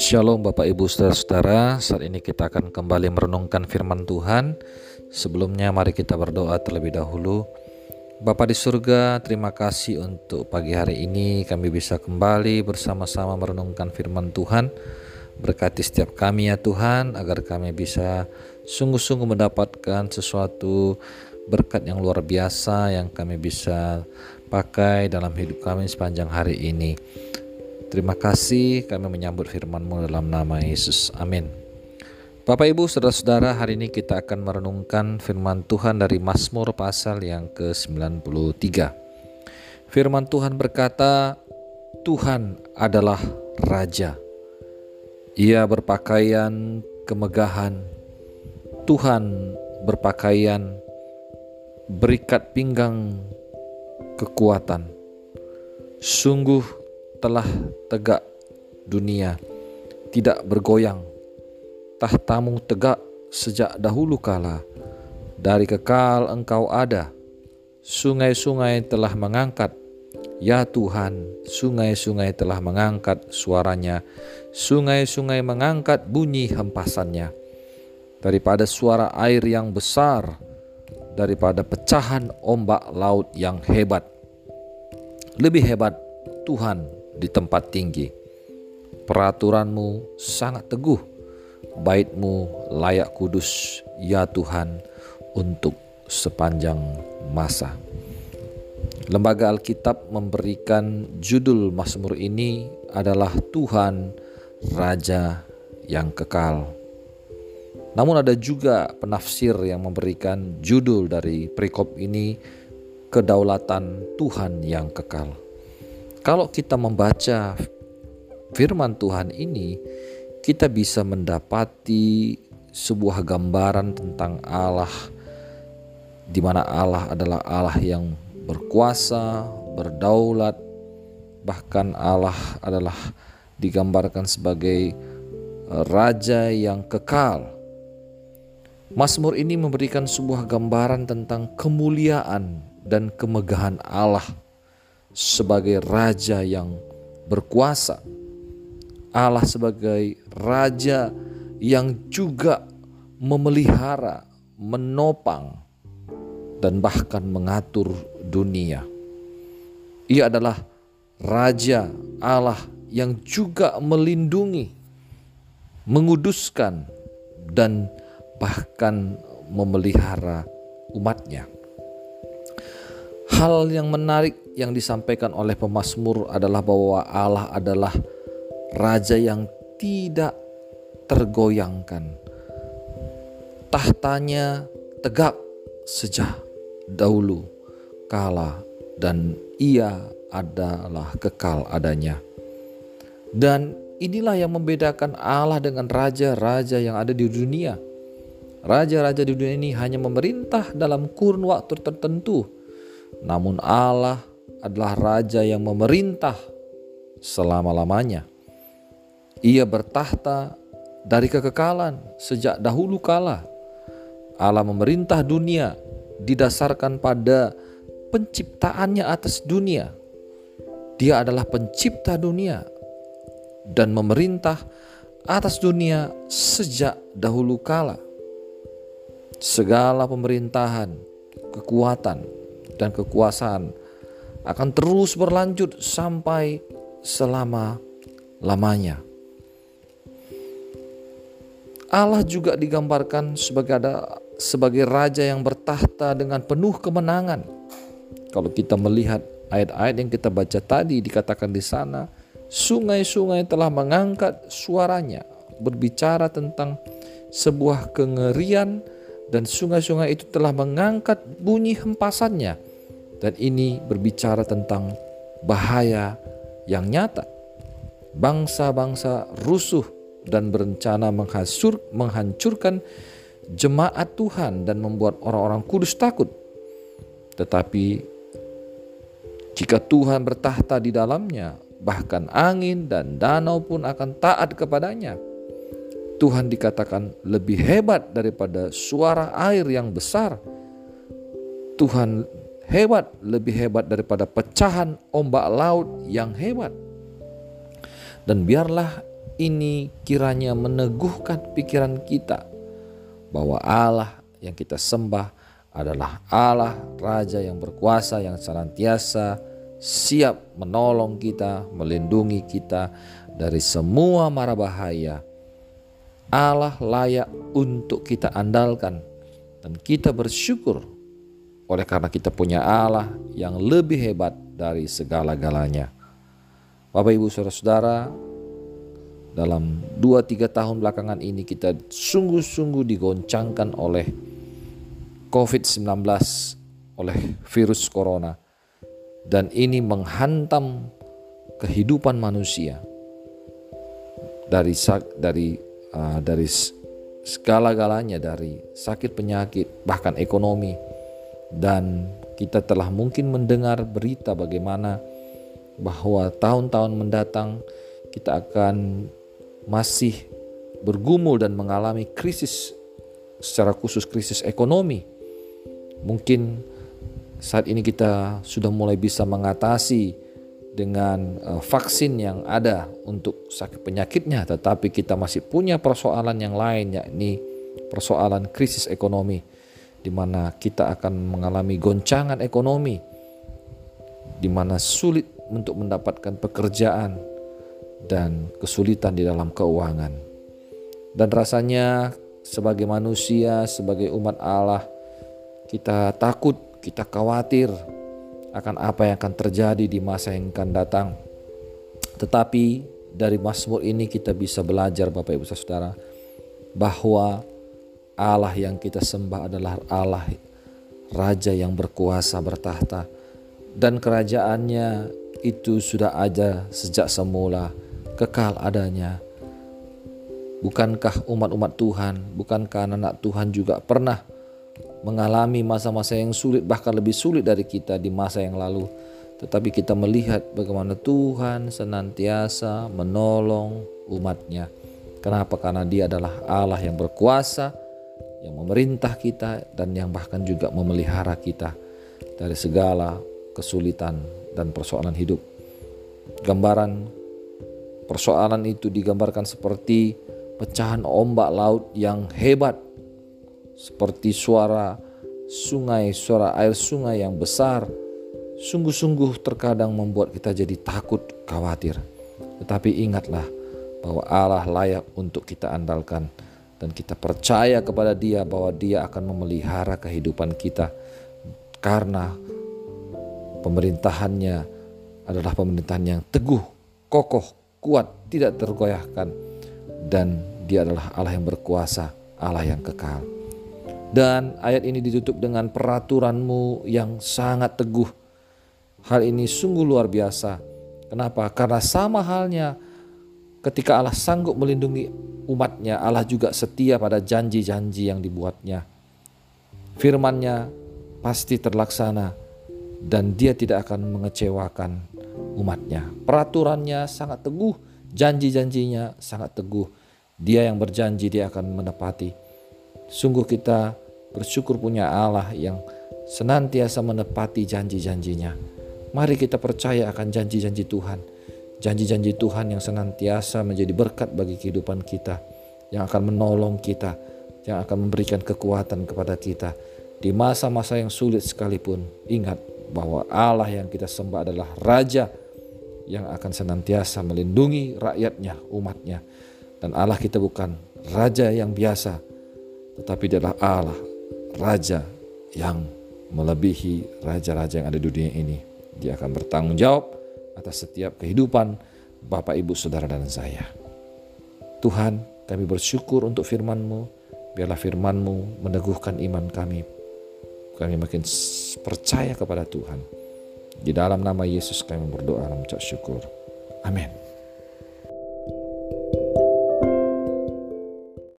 Shalom Bapak Ibu Saudara-saudara, saat ini kita akan kembali merenungkan firman Tuhan. Sebelumnya mari kita berdoa terlebih dahulu. Bapa di surga, terima kasih untuk pagi hari ini kami bisa kembali bersama-sama merenungkan firman Tuhan. Berkati setiap kami ya Tuhan, agar kami bisa sungguh-sungguh mendapatkan sesuatu berkat yang luar biasa yang kami bisa pakai dalam hidup kami sepanjang hari ini. Terima kasih kami menyambut firman-Mu dalam nama Yesus. Amin. Bapak Ibu Saudara-saudara, hari ini kita akan merenungkan firman Tuhan dari Mazmur pasal yang ke-93. Firman Tuhan berkata, Tuhan adalah Raja. Ia berpakaian kemegahan. Tuhan berpakaian berikat pinggang kekuatan. Sungguh telah tegak dunia, tidak bergoyang. Tahtamu tegak sejak dahulu kala, dari kekal engkau ada. Sungai-sungai telah mengangkat, ya Tuhan, sungai-sungai telah mengangkat suaranya. Sungai-sungai mengangkat bunyi hempasannya. Daripada suara air yang besar, daripada pecahan ombak laut yang hebat. Lebih hebat Tuhan di tempat tinggi. Peraturanmu sangat teguh, baitmu layak kudus, ya Tuhan, untuk sepanjang masa. Lembaga Alkitab memberikan judul Mazmur ini adalah Tuhan Raja yang kekal. Namun ada juga penafsir yang memberikan judul dari perikop ini Kedaulatan Tuhan yang kekal. Kalau kita membaca firman Tuhan ini, kita bisa mendapati sebuah gambaran tentang Allah, di mana Allah adalah Allah yang berkuasa, berdaulat, bahkan Allah adalah digambarkan sebagai raja yang kekal. Mazmur ini memberikan sebuah gambaran tentang kemuliaan dan kemegahan Allah sebagai raja yang berkuasa, Allah sebagai raja yang juga memelihara, menopang, dan bahkan mengatur dunia. Ia adalah raja Allah yang juga melindungi, menguduskan, dan bahkan memelihara umatnya. Hal yang menarik yang disampaikan oleh pemazmur adalah bahwa Allah adalah raja yang tidak tergoyangkan. Tahtanya tegak sejak dahulu kala dan ia adalah kekal adanya. Dan inilah yang membedakan Allah dengan raja-raja yang ada di dunia. Raja-raja di dunia ini hanya memerintah dalam kurun waktu tertentu. Namun Allah adalah raja yang memerintah selama-lamanya. Ia bertahta dari kekekalan sejak dahulu kala. Allah memerintah dunia didasarkan pada penciptaannya atas dunia. Dia adalah pencipta dunia dan memerintah atas dunia sejak dahulu kala. Segala pemerintahan, kekuatan, dan kekuasaan akan terus berlanjut sampai selama-lamanya. Allah juga digambarkan sebagai ada sebagai raja yang bertahta dengan penuh kemenangan. Kalau kita melihat ayat-ayat yang kita baca tadi dikatakan di sana, sungai-sungai telah mengangkat suaranya berbicara tentang sebuah kengerian dan sungai-sungai itu telah mengangkat bunyi hempasannya dan ini berbicara tentang bahaya yang nyata. Bangsa-bangsa rusuh dan berencana menghancur, menghancurkan jemaat Tuhan dan membuat orang-orang kudus takut. Tetapi jika Tuhan bertahta di dalamnya, bahkan angin dan danau pun akan taat kepadanya. Tuhan dikatakan lebih hebat daripada suara air yang besar. Tuhan hebat, lebih hebat daripada pecahan ombak laut yang hebat. Dan biarlah ini kiranya meneguhkan pikiran kita bahwa Allah yang kita sembah adalah Allah Raja yang berkuasa yang senantiasa siap menolong kita, melindungi kita dari semua mara bahaya. Allah layak untuk kita andalkan. Dan kita bersyukur oleh karena kita punya Allah yang lebih hebat dari segala-galanya. Bapak Ibu Saudara-saudara, dalam 2-3 tahun belakangan ini kita sungguh-sungguh digoncangkan oleh COVID-19 oleh virus corona. Dan ini menghantam kehidupan manusia. Dari dari uh, dari segala-galanya dari sakit penyakit bahkan ekonomi dan kita telah mungkin mendengar berita bagaimana bahwa tahun-tahun mendatang kita akan masih bergumul dan mengalami krisis secara khusus krisis ekonomi. Mungkin saat ini kita sudah mulai bisa mengatasi dengan uh, vaksin yang ada untuk sakit penyakitnya, tetapi kita masih punya persoalan yang lain yakni persoalan krisis ekonomi di mana kita akan mengalami goncangan ekonomi di mana sulit untuk mendapatkan pekerjaan dan kesulitan di dalam keuangan. Dan rasanya sebagai manusia, sebagai umat Allah, kita takut, kita khawatir akan apa yang akan terjadi di masa yang akan datang. Tetapi dari Mazmur ini kita bisa belajar Bapak Ibu Saudara bahwa Allah yang kita sembah adalah Allah Raja yang berkuasa bertahta dan kerajaannya itu sudah ada sejak semula kekal adanya. Bukankah umat-umat Tuhan, bukankah anak-anak Tuhan juga pernah mengalami masa-masa yang sulit, bahkan lebih sulit dari kita di masa yang lalu. Tetapi kita melihat bagaimana Tuhan senantiasa menolong umatnya. Kenapa? Karena dia adalah Allah yang berkuasa, yang memerintah kita, dan yang bahkan juga memelihara kita dari segala kesulitan dan persoalan hidup. Gambaran Persoalan itu digambarkan seperti pecahan ombak laut yang hebat, seperti suara sungai, suara air sungai yang besar. Sungguh-sungguh terkadang membuat kita jadi takut, khawatir. Tetapi ingatlah bahwa Allah layak untuk kita andalkan dan kita percaya kepada Dia bahwa Dia akan memelihara kehidupan kita karena pemerintahannya adalah pemerintahan yang teguh, kokoh, kuat, tidak tergoyahkan. Dan dia adalah Allah yang berkuasa, Allah yang kekal. Dan ayat ini ditutup dengan peraturanmu yang sangat teguh. Hal ini sungguh luar biasa. Kenapa? Karena sama halnya ketika Allah sanggup melindungi umatnya, Allah juga setia pada janji-janji yang dibuatnya. Firmannya pasti terlaksana dan dia tidak akan mengecewakan umatnya. Peraturannya sangat teguh, janji-janjinya sangat teguh. Dia yang berjanji dia akan menepati. Sungguh kita bersyukur punya Allah yang senantiasa menepati janji-janjinya. Mari kita percaya akan janji-janji Tuhan. Janji-janji Tuhan yang senantiasa menjadi berkat bagi kehidupan kita. Yang akan menolong kita. Yang akan memberikan kekuatan kepada kita. Di masa-masa yang sulit sekalipun, ingat bahwa Allah yang kita sembah adalah Raja yang akan senantiasa melindungi rakyatnya, umatnya. Dan Allah kita bukan Raja yang biasa, tetapi adalah Allah, Raja yang melebihi raja-raja yang ada di dunia ini. Dia akan bertanggung jawab atas setiap kehidupan Bapak, Ibu, Saudara, dan saya. Tuhan, kami bersyukur untuk firman-Mu. Biarlah firman-Mu meneguhkan iman kami kami makin percaya kepada Tuhan. Di dalam nama Yesus kami berdoa dan mengucap syukur. Amin.